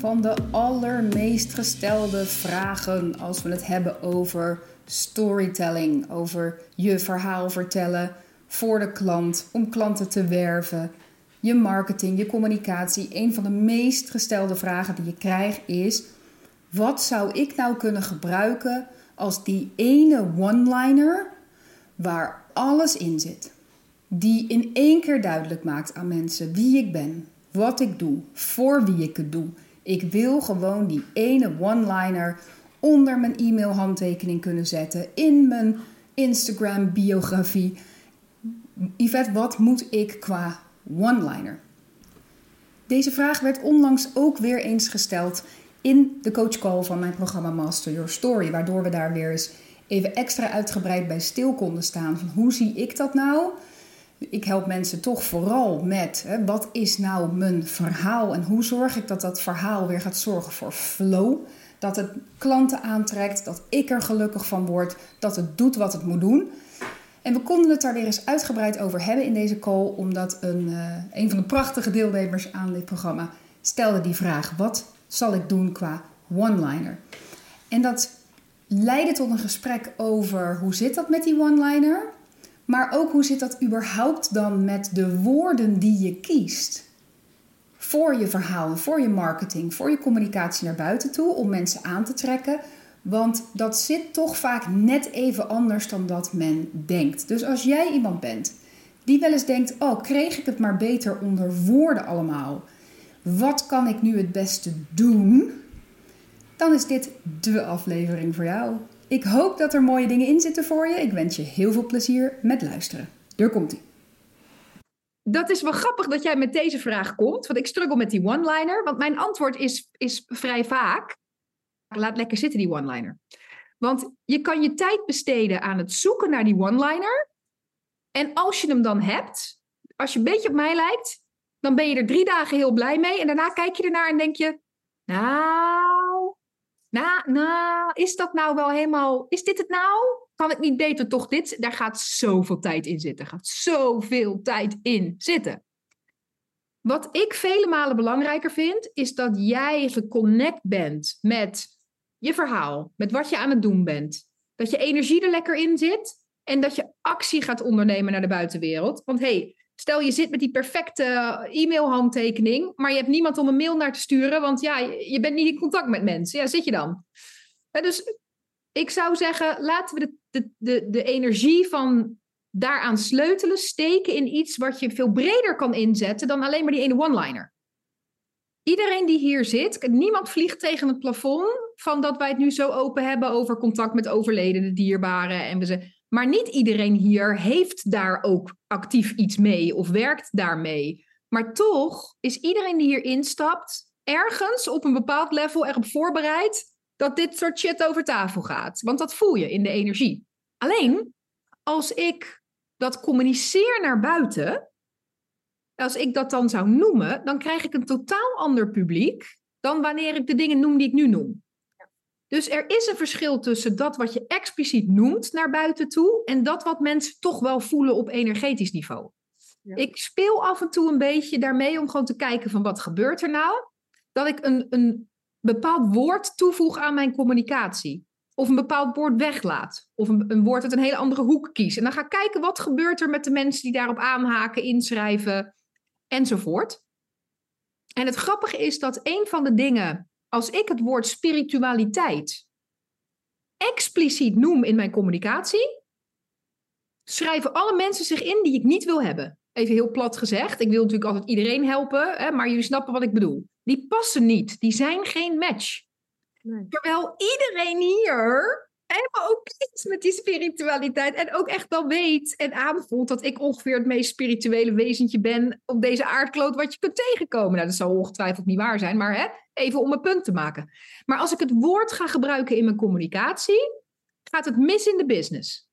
van de allermeest gestelde vragen als we het hebben over storytelling, over je verhaal vertellen voor de klant, om klanten te werven. Je marketing, je communicatie. Een van de meest gestelde vragen die je krijgt is: wat zou ik nou kunnen gebruiken als die ene one-liner waar alles in zit? Die in één keer duidelijk maakt aan mensen wie ik ben, wat ik doe, voor wie ik het doe. Ik wil gewoon die ene one-liner onder mijn e-mail-handtekening kunnen zetten, in mijn Instagram-biografie. Yvette, wat moet ik qua one-liner? Deze vraag werd onlangs ook weer eens gesteld in de coachcall van mijn programma Master Your Story, waardoor we daar weer eens even extra uitgebreid bij stil konden staan van hoe zie ik dat nou? Ik help mensen toch vooral met hè, wat is nou mijn verhaal en hoe zorg ik dat dat verhaal weer gaat zorgen voor flow. Dat het klanten aantrekt, dat ik er gelukkig van word, dat het doet wat het moet doen. En we konden het daar weer eens uitgebreid over hebben in deze call, omdat een, uh, een van de prachtige deelnemers aan dit programma stelde die vraag: wat zal ik doen qua one-liner? En dat leidde tot een gesprek over hoe zit dat met die one-liner, maar ook hoe zit dat überhaupt dan met de woorden die je kiest voor je verhaal, voor je marketing, voor je communicatie naar buiten toe om mensen aan te trekken. Want dat zit toch vaak net even anders dan dat men denkt. Dus als jij iemand bent die wel eens denkt: Oh, kreeg ik het maar beter onder woorden allemaal? Wat kan ik nu het beste doen? Dan is dit de aflevering voor jou. Ik hoop dat er mooie dingen in zitten voor je. Ik wens je heel veel plezier met luisteren. Daar komt ie. Dat is wel grappig dat jij met deze vraag komt, want ik struggle met die one-liner. Want mijn antwoord is, is vrij vaak: laat lekker zitten, die one-liner. Want je kan je tijd besteden aan het zoeken naar die one-liner. En als je hem dan hebt, als je een beetje op mij lijkt, dan ben je er drie dagen heel blij mee. En daarna kijk je ernaar en denk je: Nou, nou, nou, is dat nou wel helemaal. Is dit het nou? Kan ik niet beter toch dit? Daar gaat zoveel tijd in zitten. Gaat zoveel tijd in zitten. Wat ik vele malen belangrijker vind, is dat jij geconnect bent met je verhaal, met wat je aan het doen bent. Dat je energie er lekker in zit en dat je actie gaat ondernemen naar de buitenwereld. Want hey, stel je zit met die perfecte e-mailhandtekening, maar je hebt niemand om een mail naar te sturen, want ja, je bent niet in contact met mensen. Ja, zit je dan? dus ik zou zeggen, laten we de, de, de, energie van daaraan sleutelen steken in iets wat je veel breder kan inzetten dan alleen maar die ene one-liner. Iedereen die hier zit, niemand vliegt tegen het plafond van dat wij het nu zo open hebben over contact met overledene dierbaren. En we ze, maar niet iedereen hier heeft daar ook actief iets mee of werkt daarmee. Maar toch is iedereen die hier instapt ergens op een bepaald level erop voorbereid dat dit soort shit over tafel gaat. Want dat voel je in de energie. Alleen als ik dat communiceer naar buiten, als ik dat dan zou noemen, dan krijg ik een totaal ander publiek dan wanneer ik de dingen noem die ik nu noem. Dus er is een verschil tussen dat wat je expliciet noemt naar buiten toe en dat wat mensen toch wel voelen op energetisch niveau. Ja. Ik speel af en toe een beetje daarmee om gewoon te kijken van wat gebeurt er nou. Dat ik een, een bepaald woord toevoeg aan mijn communicatie. Of een bepaald woord weglaat. Of een, een woord uit een hele andere hoek kies. En dan ga ik kijken wat gebeurt er met de mensen die daarop aanhaken, inschrijven enzovoort. En het grappige is dat een van de dingen, als ik het woord spiritualiteit expliciet noem in mijn communicatie, schrijven alle mensen zich in die ik niet wil hebben. Even heel plat gezegd. Ik wil natuurlijk altijd iedereen helpen, hè, maar jullie snappen wat ik bedoel die passen niet. Die zijn geen match. Nee. Terwijl iedereen hier helemaal ook is met die spiritualiteit. En ook echt wel weet en aanvoelt dat ik ongeveer het meest spirituele wezentje ben op deze aardkloot wat je kunt tegenkomen. Nou, dat zal ongetwijfeld niet waar zijn, maar hè, even om een punt te maken. Maar als ik het woord ga gebruiken in mijn communicatie, gaat het mis in de business.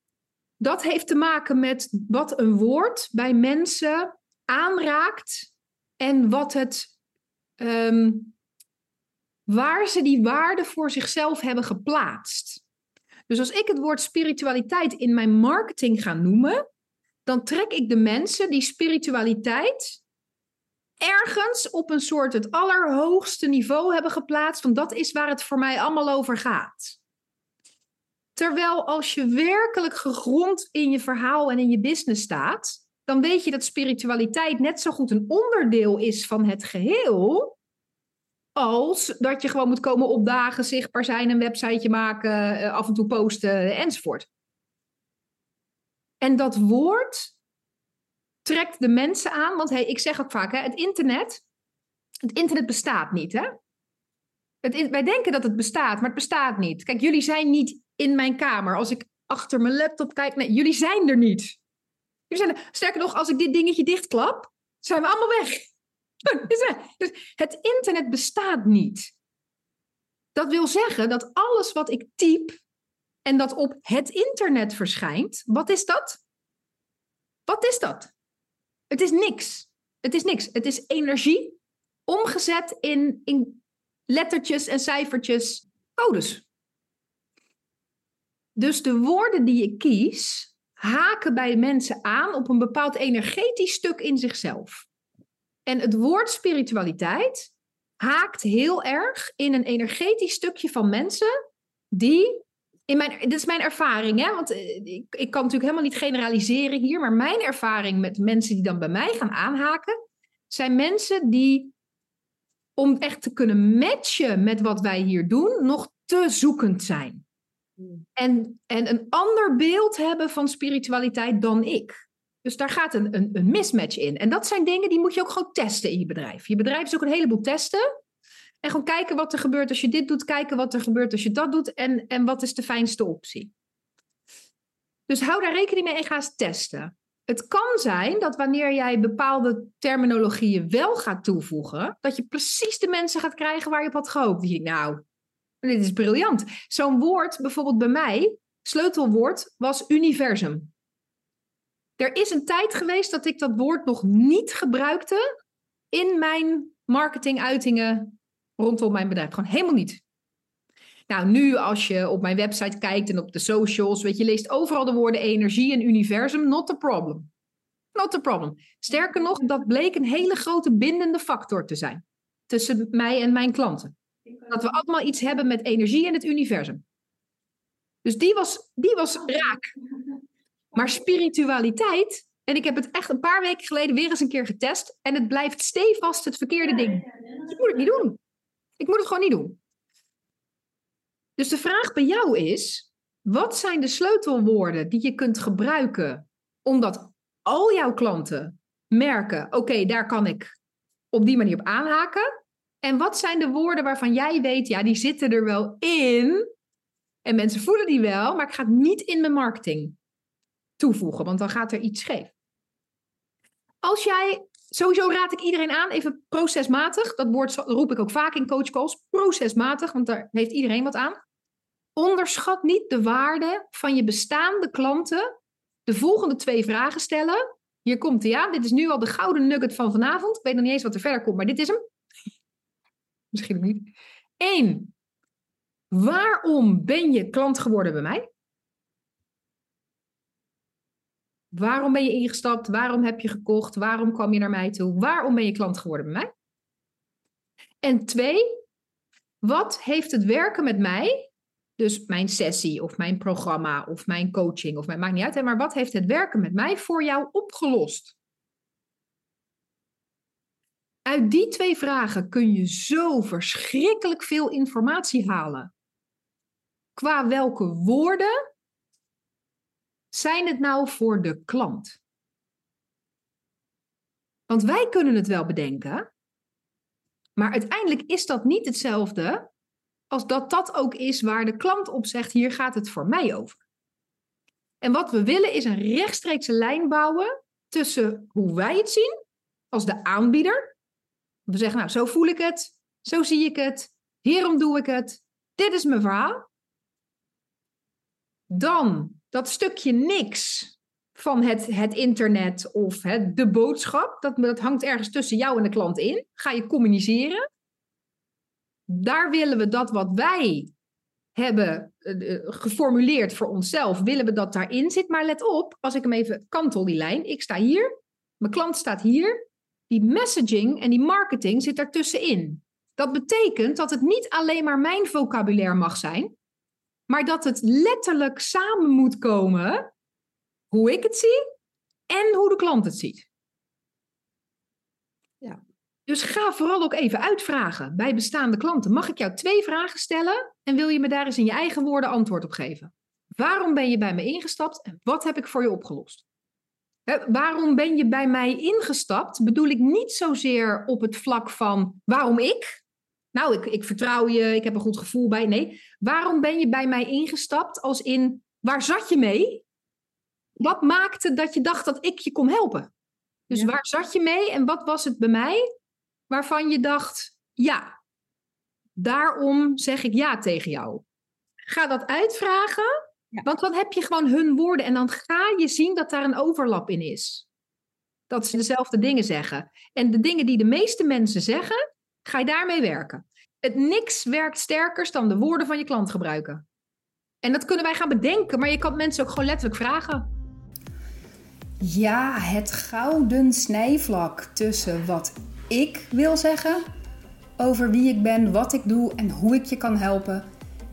Dat heeft te maken met wat een woord bij mensen aanraakt en wat het Ehm, waar ze die waarde voor zichzelf hebben geplaatst. Dus als ik het woord spiritualiteit in mijn marketing ga noemen, dan trek ik de mensen die spiritualiteit ergens op een soort het allerhoogste niveau hebben geplaatst. Van dat is waar het voor mij allemaal over gaat. Terwijl als je werkelijk gegrond in je verhaal en in je business staat, dan weet je dat spiritualiteit net zo goed een onderdeel is van het geheel. Als dat je gewoon moet komen opdagen, zichtbaar zijn, een websiteje maken, eh, af en toe posten enzovoort. En dat woord trekt de mensen aan. Want hey, ik zeg ook vaak, hè, het internet, het internet bestaat niet. Hè? Wij denken dat het bestaat, maar het bestaat niet. Kijk, jullie zijn niet in mijn kamer. Als ik achter mijn laptop kijk, nee, jullie zijn er niet. Jullie zijn er. Sterker nog, als ik dit dingetje dichtklap, zijn we allemaal weg. Dus het internet bestaat niet. Dat wil zeggen dat alles wat ik typ en dat op het internet verschijnt, wat is dat? Wat is dat? Het is niks. Het is niks. Het is energie omgezet in, in lettertjes en cijfertjes, codes. Dus de woorden die je kies haken bij mensen aan op een bepaald energetisch stuk in zichzelf. En het woord spiritualiteit haakt heel erg in een energetisch stukje van mensen die in mijn, dit is mijn ervaring, hè? want eh, ik, ik kan natuurlijk helemaal niet generaliseren hier, maar mijn ervaring met mensen die dan bij mij gaan aanhaken, zijn mensen die, om echt te kunnen matchen met wat wij hier doen, nog te zoekend zijn. Hmm. En, en een ander beeld hebben van spiritualiteit dan ik. Dus daar gaat een, een, een mismatch in. En dat zijn dingen die moet je ook gewoon testen in je bedrijf. Je bedrijf is ook een heleboel testen. En gewoon kijken wat er gebeurt als je dit doet, kijken wat er gebeurt als je dat doet en, en wat is de fijnste optie. Dus hou daar rekening mee en ga eens testen. Het kan zijn dat wanneer jij bepaalde terminologieën wel gaat toevoegen, dat je precies de mensen gaat krijgen waar je op had gehoopt. Nou, dit is briljant. Zo'n woord, bijvoorbeeld bij mij, sleutelwoord was universum. Er is een tijd geweest dat ik dat woord nog niet gebruikte in mijn marketinguitingen rondom mijn bedrijf. Gewoon helemaal niet. Nou, nu als je op mijn website kijkt en op de socials, weet je, leest overal de woorden energie en universum, not a problem. Not a problem. Sterker nog, dat bleek een hele grote bindende factor te zijn tussen mij en mijn klanten. Dat we allemaal iets hebben met energie en het universum. Dus die was, die was raak. Maar spiritualiteit, en ik heb het echt een paar weken geleden weer eens een keer getest, en het blijft stevast het verkeerde ding. Je moet het niet doen. Ik moet het gewoon niet doen. Dus de vraag bij jou is: wat zijn de sleutelwoorden die je kunt gebruiken omdat al jouw klanten merken: oké, daar kan ik op die manier op aanhaken? En wat zijn de woorden waarvan jij weet, ja, die zitten er wel in. En mensen voelen die wel, maar ik ga het niet in mijn marketing toevoegen, want dan gaat er iets scheef. Als jij sowieso raad ik iedereen aan, even procesmatig. Dat woord roep ik ook vaak in coachcalls. Procesmatig, want daar heeft iedereen wat aan. Onderschat niet de waarde van je bestaande klanten. De volgende twee vragen stellen. Hier komt hij aan. Dit is nu al de gouden nugget van vanavond. Ik weet nog niet eens wat er verder komt, maar dit is hem. Misschien niet. Eén. Waarom ben je klant geworden bij mij? Waarom ben je ingestapt? Waarom heb je gekocht? Waarom kwam je naar mij toe? Waarom ben je klant geworden bij mij? En twee, wat heeft het werken met mij, dus mijn sessie of mijn programma of mijn coaching of mijn, maakt niet uit, maar wat heeft het werken met mij voor jou opgelost? Uit die twee vragen kun je zo verschrikkelijk veel informatie halen. Qua welke woorden zijn het nou voor de klant? Want wij kunnen het wel bedenken, maar uiteindelijk is dat niet hetzelfde als dat dat ook is waar de klant op zegt: hier gaat het voor mij over. En wat we willen is een rechtstreekse lijn bouwen tussen hoe wij het zien als de aanbieder. We zeggen, nou, zo voel ik het, zo zie ik het, hierom doe ik het, dit is mijn verhaal. Dan dat stukje niks van het, het internet of het, de boodschap, dat, dat hangt ergens tussen jou en de klant in. Ga je communiceren. Daar willen we dat wat wij hebben uh, geformuleerd voor onszelf, willen we dat daarin zit. Maar let op, als ik hem even kantel die lijn, ik sta hier, mijn klant staat hier. die messaging en die marketing zit daartussenin. Dat betekent dat het niet alleen maar mijn vocabulaire mag zijn, maar dat het letterlijk samen moet komen hoe ik het zie en hoe de klant het ziet. Ja. Dus ga vooral ook even uitvragen bij bestaande klanten. Mag ik jou twee vragen stellen en wil je me daar eens in je eigen woorden antwoord op geven? Waarom ben je bij me ingestapt en wat heb ik voor je opgelost? waarom ben je bij mij ingestapt? Bedoel ik niet zozeer op het vlak van waarom ik? Nou, ik, ik vertrouw je, ik heb een goed gevoel bij. Nee, waarom ben je bij mij ingestapt? Als in waar zat je mee? Wat maakte dat je dacht dat ik je kon helpen? Dus waar zat je mee en wat was het bij mij waarvan je dacht, ja, daarom zeg ik ja tegen jou? Ga dat uitvragen want dan heb je gewoon hun woorden en dan ga je zien dat daar een overlap in is. Dat ze dezelfde dingen zeggen. En de dingen die de meeste mensen zeggen, ga je daarmee werken. Het niks werkt sterkers dan de woorden van je klant gebruiken. En dat kunnen wij gaan bedenken, maar je kan mensen ook gewoon letterlijk vragen. Ja, het gouden snijvlak tussen wat ik wil zeggen over wie ik ben, wat ik doe en hoe ik je kan helpen.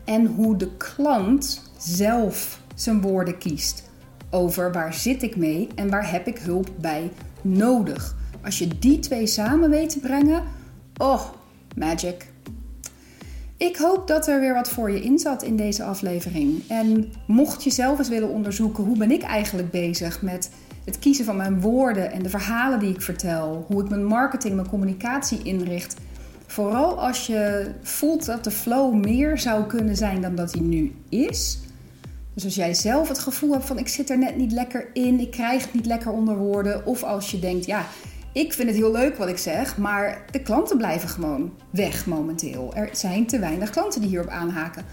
En hoe de klant zelf zijn woorden kiest over waar zit ik mee en waar heb ik hulp bij nodig. Als je die twee samen weet te brengen, oh, magic. Ik hoop dat er weer wat voor je in zat in deze aflevering. En mocht je zelf eens willen onderzoeken hoe ben ik eigenlijk bezig met het kiezen van mijn woorden en de verhalen die ik vertel, hoe ik mijn marketing, mijn communicatie inricht, vooral als je voelt dat de flow meer zou kunnen zijn dan dat hij nu is, dus als jij zelf het gevoel hebt van ik zit er net niet lekker in, ik krijg het niet lekker onder woorden. Of als je denkt, ja, ik vind het heel leuk wat ik zeg, maar de klanten blijven gewoon weg momenteel. Er zijn te weinig klanten die hierop aanhaken.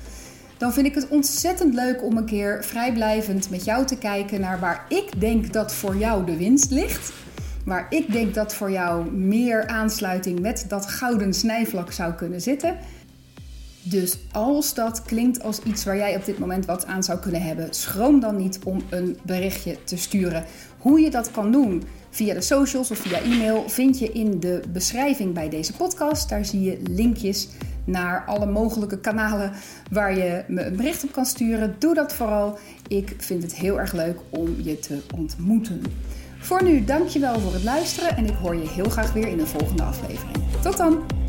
Dan vind ik het ontzettend leuk om een keer vrijblijvend met jou te kijken naar waar ik denk dat voor jou de winst ligt. Waar ik denk dat voor jou meer aansluiting met dat gouden snijvlak zou kunnen zitten. Dus als dat klinkt als iets waar jij op dit moment wat aan zou kunnen hebben, schroom dan niet om een berichtje te sturen. Hoe je dat kan doen via de socials of via e-mail vind je in de beschrijving bij deze podcast. Daar zie je linkjes naar alle mogelijke kanalen waar je me een bericht op kan sturen. Doe dat vooral. Ik vind het heel erg leuk om je te ontmoeten. Voor nu, dankjewel voor het luisteren en ik hoor je heel graag weer in de volgende aflevering. Tot dan!